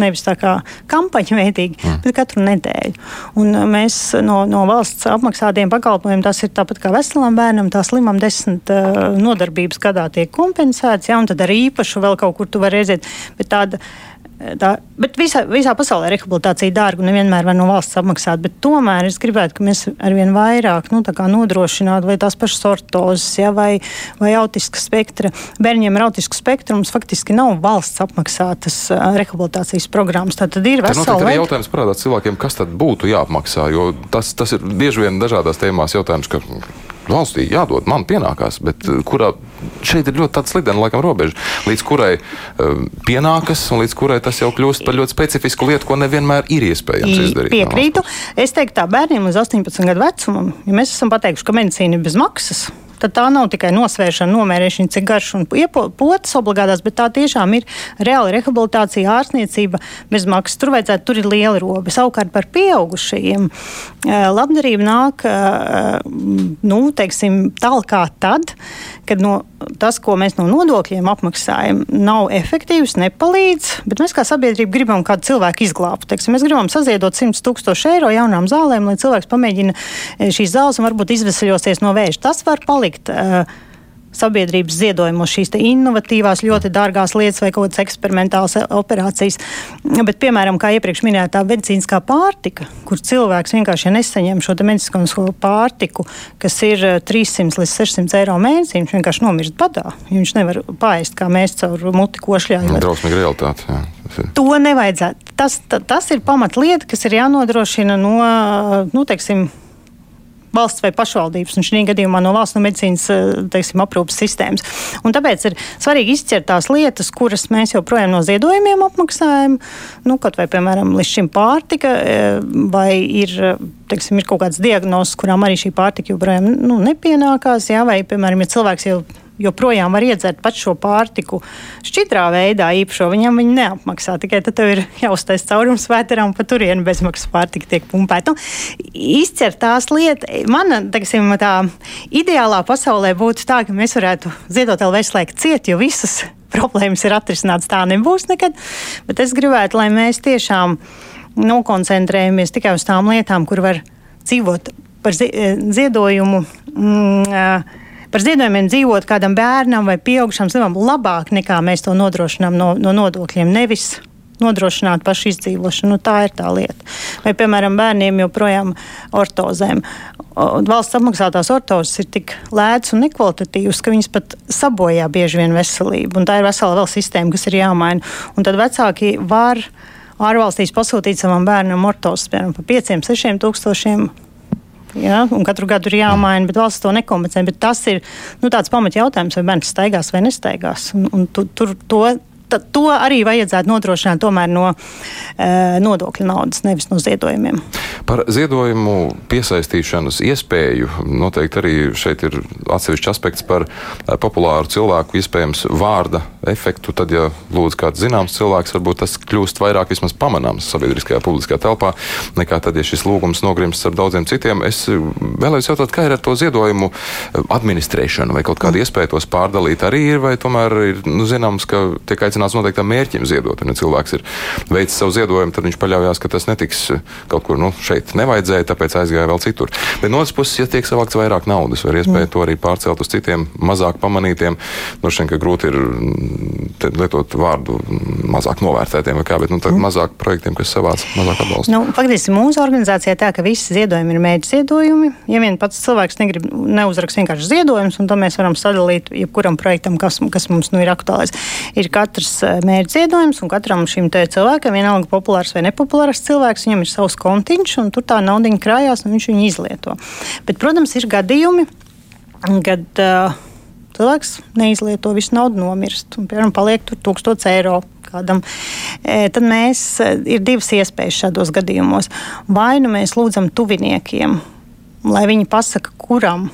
Nevis tā kā kampaņa veidīgi, mm. bet katru nedēļu. Un uh, mēs no, no valsts apmaksātiem pakalpojumiem, tas ir tāpat kā veselam bērnam, tā slimam desmit uh, nodarbības gadā tiek kompensēts, ja, un tad arī īpaši vēl kaut kur tu vari redzēt. Bet tāda, Tā, bet visā, visā pasaulē rehabilitācija dārga un nevienmēr var no valsts apmaksāt. Bet tomēr es gribētu, ka mēs arvien vairāk nu, nodrošinātu vai tās pašas ortozes, ja, vai, vai autisku spektra. Bērņiem ar autisku spektru faktiski nav valsts apmaksātas rehabilitācijas programmas. Tā tad ir vesela veida- jautājums parādās cilvēkiem, kas tad būtu jāapmaksā. Jo tas, tas ir bieži vien dažādās tēmās jautājums, ka valstī jādod, man pienākās, bet uh, kurā šeit ir ļoti slidena laikam robeža, līdz kurai um, pienākas un līdz kurai tas jau kļūst par ļoti specifisku lietu, ko nevienmēr ir iespējams I- izdarīt. Piekrītu. Es teiktu, tā bērniem līdz 18 gadu vecumam, ja mēs esam pateikuši, ka medicīna ir bez maksas. Tad tā nav tikai nosvēršana, nomērēšana, cik garš un potes obligātās, bet tā tiešām ir reāla rehabilitācija, ārstniecība bez maksas. Tur vajadzētu, tur ir liela roba. Savukārt par pieaugušajiem eh, labdarība nāk, eh, nu, teiksim, tālāk kā tad, kad no, tas, ko mēs no nodokļiem apmaksājam, nav efektīvs, nepalīdz, bet mēs kā sabiedrība gribam kādu cilvēku izglābt. Teiksim, mēs gribam saziedot 100 tūkstošu eiro jaunām zālēm, lai cilvēks pamēģina eh, šīs zāles un varbūt izvesaļosies no vēža. Tas var palikt. Uh, sabiedrības ziedojumos šīs innovatīvās, ļoti dārgās lietas vai kaut kādas eksperimentālas operācijas. Bet, piemēram, kā iepriekš minētā medicīniskā pārtika, kur cilvēks vienkārši ja nesaņem šo medicīnisko pārtiku, kas ir eh, 300 līdz 600 eiro mēnesī, viņš vienkārši nomirst badā. Viņš nevar paēst kā mēs caur muti košļājot. Drausmīga realitāte. Jā. To nevajadzētu. Tas, tas ir pamatlieta, kas ir jānodrošina no, nu, teiksim, valsts vai pašvaldības, un šī gadījumā no valsts no medicīnas eh, teiksim, aprūpas sistēmas. Un tāpēc ir svarīgi izķert tās lietas, kuras mēs joprojām no ziedojumiem apmaksājam, nu, kaut vai, piemēram, līdz šim pārtika, eh, vai ir, teiksim, ir kaut kādas diagnozes, kurām arī šī pārtika joprojām nu, nepienākās, jā, vai, piemēram, ja cilvēks jau joprojām var iedzert pat šo pārtiku šķidrā veidā, īpašo viņam viņa neapmaksā. Tikai tad tev ir jāuztais caurums vēterā un pa turienu bezmaksas pārtika tiek pumpēta. Nu, izcert tās lietas, mana, teiksim, tā ideālā pasaulē būtu tā, ka mēs varētu ziedot vēl veselīgi ciet, jo visas problēmas ir atrisināts. Tā nebūs nekad, bet es gribētu, lai mēs tiešām nokoncentrējamies tikai uz tām lietām, kur var dzīvot par ziedojumu. Mm, par ziedojumiem dzīvot kādam bērnam vai pieaugušam cilvēkam labāk nekā mēs to nodrošinām no, no nodokļiem. Nevis nodrošināt pašu izdzīvošanu. Nu, tā ir tā lieta. Vai, piemēram, bērniem joprojām ortozēm. Valsts apmaksātās ortozes ir tik lētas un nekvalitatīvas, ka viņas pat sabojā bieži vien veselību. Un tā ir vesela vēl sistēma, kas ir jāmaina. Un tad vecāki var ārvalstīs pasūtīt savam bērnam ortozes, piemēram, par 5, 6 tūkstošiem Ja, katru gadu ir jāmaina, bet valsts to nekompensē. Bet tas ir nu, tāds pamat jautājums, vai bērns staigās vai nestaigās. Un, un tu, tur to to arī vajadzētu nodrošināt tomēr no e, nodokļu naudas, nevis no ziedojumiem. Par ziedojumu piesaistīšanas iespēju noteikti arī šeit ir atsevišķs aspekts par e, populāru cilvēku iespējams vārda efektu. Tad, ja lūdzu kāds zināms cilvēks, varbūt tas kļūst vairāk vismaz pamanāms sabiedriskajā publiskajā telpā, nekā tad, ja šis lūgums nogrimst ar daudziem citiem. Es vēlējos jautāt, kā ir ar to ziedojumu administrēšanu, vai kaut kāda iespēja tos pārdalīt arī ir, vai tomēr ir nu, zināms, ka tiek aicināts aicināts noteiktam mērķim ziedot. Un, ja cilvēks ir veicis savu ziedojumu, tad viņš paļaujas, ka tas netiks eh, kaut kur nu, šeit nevajadzēja, tāpēc aizgāja vēl citur. Bet no otras puses, ja tiek savākts vairāk naudas, var iespēja mm. to arī pārcelt uz citiem mazāk pamanītiem. No šiem, ka grūti ir mm, lietot vārdu mazāk novērtētiem vai kā, bet nu, mm. mazāk projektiem, kas savāc mazāk atbalstu. Nu, faktiski mūsu organizācijā tā, ka visi ziedojumi ir mērķi ziedojumi. Ja vien pats cilvēks negrib neuzrakst vienkārši ziedojumus, un to mēs varam sadalīt jebkuram projektam, kas, kas mums nu ir aktuālais. Ir katrs katrs eh, mērķis ziedojums, un katram šim cilvēkam, vienalga populārs vai nepopulārs cilvēks, viņam ir savs kontiņš, un tur tā naudiņa krājās, un viņš viņu izlieto. Bet, protams, ir gadījumi, kad uh, cilvēks neizlieto visu naudu, nomirst, un, piemēram, paliek tur 1000 eiro kādam, e, tad mēs e, ir divas iespējas šādos gadījumos. Vai nu mēs lūdzam tuviniekiem, lai viņi pasaka, kuram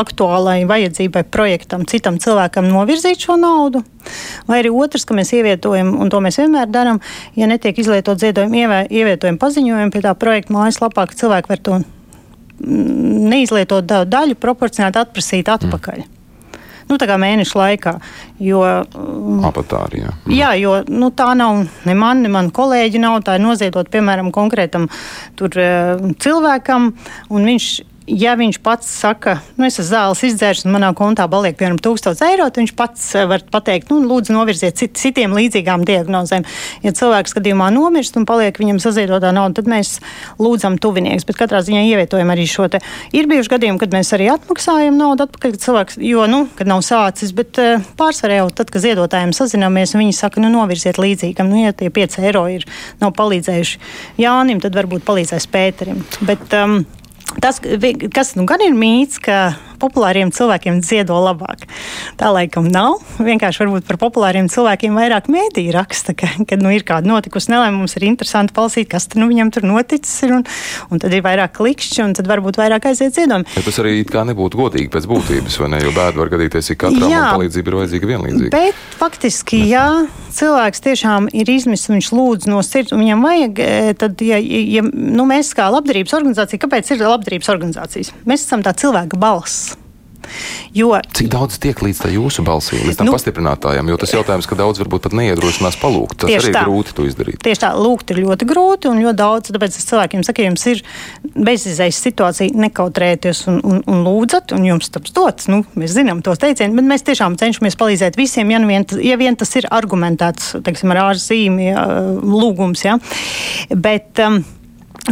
aktuālai vajadzībai, projektam, citam cilvēkam novirzīt šo naudu. Vai arī otrs, ka mēs ievietojam, un to mēs vienmēr darām, ja netiek izlietot ziedojumu, ievietojam paziņojumu pie tā projekta mājaslapā, ka cilvēki var to neizlietot daļu proporcionāli atprasīt atpakaļ. Mm nu, tā kā mēneša laikā. Jo, Apatāri, jā. Mm. jā, jo nu, tā nav ne man, ne man kolēģi nav. Tā ir noziedot, piemēram, konkrētam tur, cilvēkam, un viņš ja viņš pats saka, nu, es esmu zāles izdzēris un manā kontā paliek piemēram 1000 eiro, tad viņš pats eh, var pateikt, nu, lūdzu, novirziet cit, citiem līdzīgām diagnozēm. Ja cilvēks gadījumā nomirst un paliek viņam saziedotā nauda, tad mēs lūdzam tuvinieks. Bet katrā ziņā ievietojam arī šo te. Ir bijuši gadījumi, kad mēs arī atmaksājam naudu atpakaļ, kad cilvēks, jo, nu, kad nav sācis, bet uh, pārsvarā jau tad, kad ziedotājiem sazināmies, viņi saka, nu, novirziet līdzīgam. Nu, ja tie 5 eiro ir, nav palīdzējuši Jānim, tad varbūt palīdzēs Pēterim. Bet, um, Tas, kas nu gan ir mīts, ka populāriem cilvēkiem ziedo labāk. Tā laikam nav. Vienkārši varbūt par populāriem cilvēkiem vairāk mēdīja raksta, ka, kad nu, ir kāda notikusi nelēma, mums ir interesanti palasīt, kas tur nu, viņam tur noticis. Ir, un, un tad ir vairāk klikšķi, un tad varbūt vairāk aiziet ziedojumi. Ja tas arī kā nebūtu godīgi pēc būtības, vai ne? Jo bēda var gadīties, ja katram jā, palīdzība ir vajadzīga vienlīdzīga. Bet faktiski, jā, cilvēks tiešām ir izmisis, viņš lūdz no sirds, un viņam vajag, e, tad, ja, ja nu, mēs kā labdarības organizācija, kāpēc ir labdarības organizācijas? Mēs esam tā cilvēka balss. Jo, Cik daudz tiek līdz jūsu balsī, līdz tam nu, pastiprinātājam? Jo tas jautājums, ka daudz varbūt pat neiedrošinās palūgt. Tas arī ir grūti to izdarīt. Tieši tā, lūgt ir ļoti grūti un ļoti daudz. Tāpēc es cilvēkiem saku, ja jums ir bezizējas situācija, nekautrēties un, un, un lūdzat, un jums tas dots. Nu, mēs zinām tos teicienus, bet mēs tiešām cenšamies palīdzēt visiem, ja, nu vien, ja vien tas ir argumentēts, teiksim, ar ārzīmju ja, lūgums. Ja. Bet um,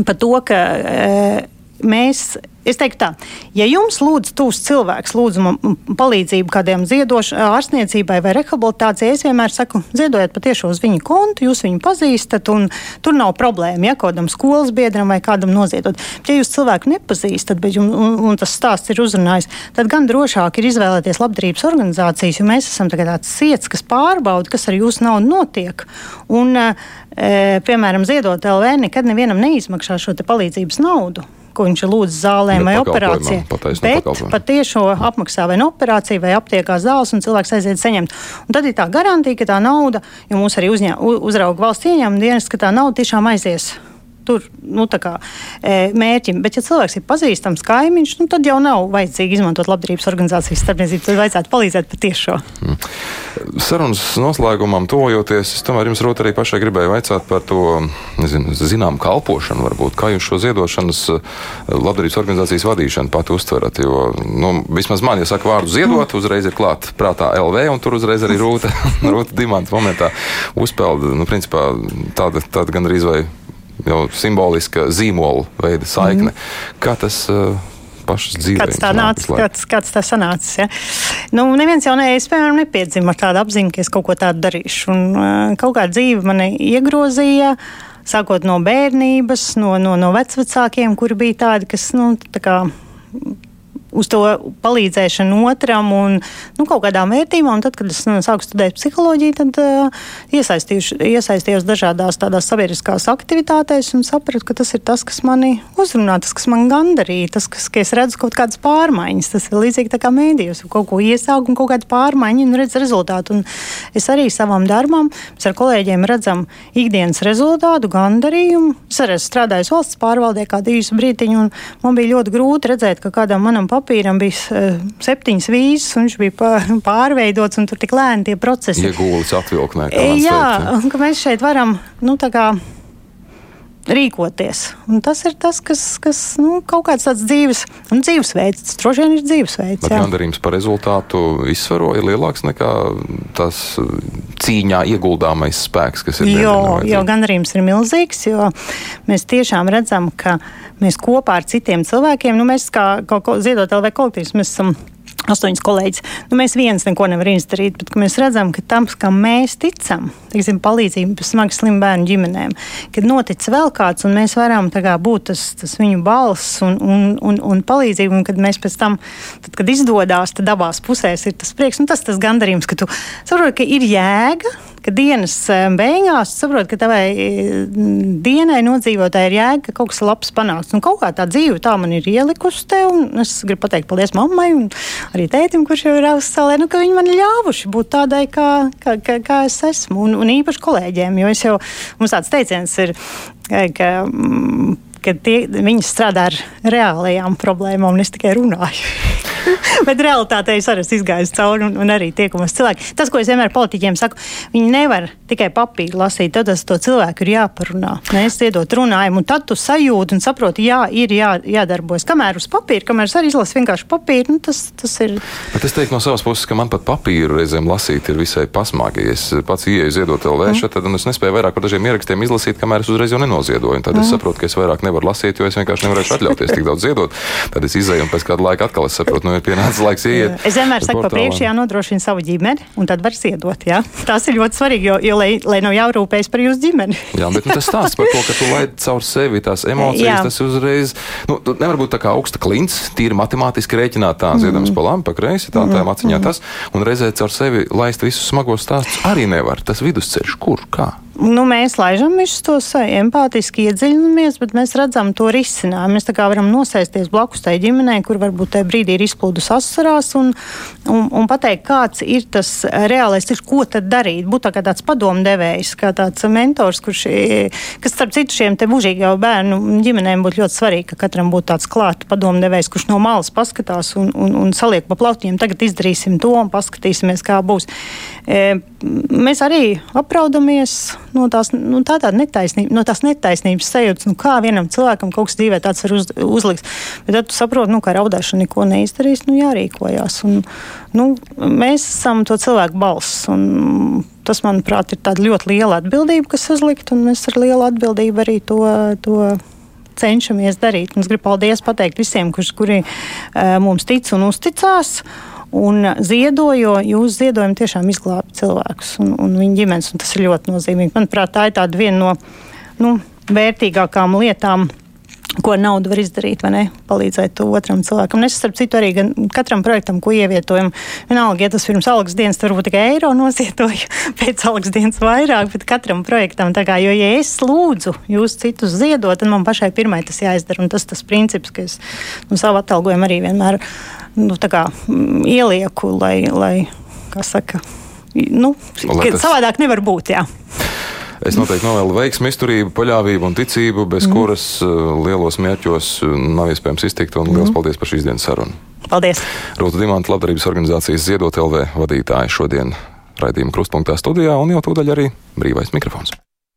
par to, ka uh, mēs es teiktu tā, ja jums lūdz tūs cilvēks, lūdzu palīdzību kādiem ziedošanai, ārstniecībai vai rehabilitācijai, es vienmēr saku, ziedojiet patiešām uz viņu kontu, jūs viņu pazīstat, un tur nav problēma, ja kādam skolas biedram vai kādam noziedot. Ja jūs cilvēku nepazīstat, bet jums, un, un tas stāsts ir uzrunājis, tad gan drošāk ir izvēlēties labdarības organizācijas, jo mēs esam tāds ciets, kas pārbauda, kas ar jūsu naudu notiek. Un, e, piemēram, ziedot LV nekad nevienam neizmaksā šo palīdzības naudu ko viņš ir lūdzis zālēm vai operācijai. Bet patiešo apmaksā vai no operāciju vai aptiekā zāles, un cilvēks aiziet saņemt. Un tad ir tā garantija, ka tā nauda, jo mūs arī uzņē, uzrauga valsts ieņēmuma dienas, ka tā nauda tiešām aizies tur nu, kā, e, mērķim. Bet, ja cilvēks ir pazīstams kaimiņš, nu, tad jau nav vajadzīgi izmantot labdarības organizācijas starpniecību. Tad vajadzētu palīdzēt patiešo. Mm. Sarunas noslēgumam tojoties, es tomēr jums rūt arī pašai gribēju vaicāt par to nezinu, zinām kalpošanu, varbūt, kā jūs šo ziedošanas e, labdarības organizācijas vadīšanu pat uztverat. Jo, nu, vismaz man, ja saka vārdu ziedot, mm. uzreiz ir klāt prātā LV, un tur uzreiz arī rūta, rūta dimanta momentā uzpeld. Nu, principā tāda, tāda gandrīz vai jau simboliska zīmola veida saikne. Mm. Kā tas uh, pašas dzīves. Kāds tā nāca, kāds, kāds tā sanācis. Ja? Nu, neviens jau ne, es, piemēram, nepiedzima ar tādu apziņu, ka es kaut ko tādu darīšu. Un, uh, kaut kā dzīve mani iegrozīja. Sākot no bērnības, no, no, no vecākiem, kuri bija tādi, kas nu, tā kā, uz to palīdzēšanu otram un nu, kaut kādām vērtībām. Tad, kad es nu, sāku studēt psiholoģiju, tad uh, iesaistījos dažādās tādās sabiedriskās aktivitātēs un sapratu, ka tas ir tas, kas mani uzrunā, tas, kas man gandarīja, tas, kas, ka es redzu kaut kādas pārmaiņas. Tas ir līdzīgi tā kā mēdījos, kaut ko iesāku un kaut kāda pārmaiņa un redz rezultātu. Un es arī savam darbam, mēs ar kolēģiem redzam ikdienas rezultātu, gandarījumu. Es arī strādāju valsts pārvaldē kādu īsu brītiņu, un man bija ļoti grūti redzēt, ka kādam manam papīram papīram bija uh, septiņas vīzes, un viņš bija pārveidots, un tur tik lēni tie procesi. Iegūlis atvilknē. Jā, teikt, un ka mēs šeit varam, nu, tā kā rīkoties. Un tas ir tas, kas, kas nu, kaut kāds tāds dzīves, un dzīvesveids. Tas droši vien ir dzīvesveids. Bet gandarījums par rezultātu izsvaro ir lielāks nekā tas cīņā ieguldāmais spēks, kas ir. Jo, jo gandarījums ir milzīgs, jo mēs tiešām redzam, ka mēs kopā ar citiem cilvēkiem, nu mēs kā, kā ziedot LV kolektīvs, mēs esam astoņas kolēģis. Nu, mēs viens neko nevaram izdarīt, bet mēs redzam, ka tam, kam mēs ticam, teiksim, palīdzību smagi slimu bērnu ģimenēm, kad notic vēl kāds, un mēs varam kā, būt tas, tas viņu balss un, un, un, un palīdzību, un kad mēs pēc tam, tad, kad izdodas, tad abās pusēs ir tas prieks, un tas tas gandarījums, ka tu saproti, ka ir jēga ka dienas beigās saproti, ka tavai mm, dienai nodzīvotā ir jēga, ka kaut kas labs panāks. Un kaut kā tā dzīve tā man ir ielikusi te, un es gribu pateikt paldies mammai un arī tētim, kurš jau ir Austrālijā, nu, ka viņi man ļāvuši būt tādai, kā, kā, kā, kā es esmu, un, un īpaši kolēģiem, jo es jau, mums tāds teiciens ir, ka. Ka tie, viņi strādā ar reālajām problēmām, un es tikai runāju. Bet realitātē es arī esmu izgājis cauri un, un arī tiekamies cilvēki. Tas, ko es vienmēr politiķiem saku, viņi nevar tikai papīru lasīt. Tad tas to cilvēku ir jāparunā. Mēs iedot runājumu, un tad tu sajūti un saproti, jā, ir jā, jādarbojas. Kamēr uz papīra, kamēr es arī izlasu vienkārši papīru, nu, tas, tas ir. Bet es teiktu no savas puses, ka man pat papīru reizēm lasīt ir visai pasmagi. Es pats ieeju ziedot LV, mm. tad es nespēju vairāk par dažiem ierakstiem izlasīt, kamēr es uzreiz jau nenoziedoju. Tad mm. es saprotu, ka es vairāk nevaru lasīt, jo es vienkārši nevarēšu atļauties tik daudz ziedot. Tad es izēju un pēc kāda laika atkal es saprotu, nu, ir pienācis laiks iet. Es vienmēr saku, pa priekšu jānodrošina savu ģimeni, un tad var ziedot. Jā? Tas ir ļoti svarīgi, jo, jo lai, lai nav jārūpējas par jūsu ģimeni. jā, bet nu, tas stāsts par to, ka tu laid caur sevi tās emocijas, jā. tas uzreiz, nu, nevar būt tā kā augsta klints, tīri matemātiski rēķināt tā, ziedams mm. pa labi, pa kreisi, tā, tā maciņā mm. tas, un reizē caur sevi laist visus smagos stāstus arī nevar. Tas vidusceļš, kur, kā? Nu, mēs laižam visus tos empātiski iedziļinamies, bet mēs redzam to risinājumu. Mēs tā kā varam nosēsties blakus tai ģimenei, kur varbūt tajā brīdī ir izplūdus asarās, un, un, un pateikt, kāds ir tas reālais ceļš, ko tad darīt. Būt tā kā tāds padomdevējs, kā tāds mentors, kurš, kas starp citu šiem te mūžīgā bērnu ģimenēm būtu ļoti svarīgi, ka katram būtu tāds klāt padomdevējs, kurš no malas paskatās un, un, un saliek pa plautiņiem. Tagad izdarīsim to un paskatīsimies, kā būs. E, mēs arī apraudamies no tās, nu, tā netaisnība, no tās netaisnības sajūtas, nu, kā vienam cilvēkam kaut kas dzīvē tāds var uz, uzlikt. Bet tad tu saproti, nu, ka raudāšana neko neizdarīs, nu, jārīkojās. Un, nu, mēs esam to cilvēku balss. Un, tas, manuprāt, ir ļoti liela atbildība, kas uzlikt, un mēs ar lielu atbildību arī to. to cenšamies darīt. Un es gribu pateikt visiem, kurš, kuri uh, mums tic un uzticās. Un ziedo, jo jūsu ziedojumi tiešām izglāba cilvēkus un, un viņu ģimenes. Un tas ir ļoti nozīmīgi. Manuprāt, tā ir tāda viena no nu, vērtīgākām lietām ko nauda var izdarīt, vai ne? Palīdzēt otram cilvēkam. Es, starp citu, arī katram projektam, ko ievietojam, vienalga, ja tas pirms algas dienas, tur varbūt tikai eiro nosietoju, pēc algas dienas vairāk, bet katram projektam, tā kā, jo, ja es lūdzu jūs citus ziedot, tad man pašai pirmai tas jāizdara. Un tas tas princips, ka es nu, savu atalgojumu arī vienmēr nu, kā, ielieku, lai, lai kā saka, nu, savādāk nevar būt. Jā. Es noteikti novēlu veiksmu, izturību, paļāvību un ticību, bez mm. kuras uh, lielos mērķos uh, nav iespējams iztikt. Un liels mm. paldies par šīs dienas sarunu. Paldies! Rūta Dimanta, labdarības organizācijas Ziedot LV vadītāja šodien raidījuma krustpunktā studijā un jau tūdaļ arī brīvais mikrofons.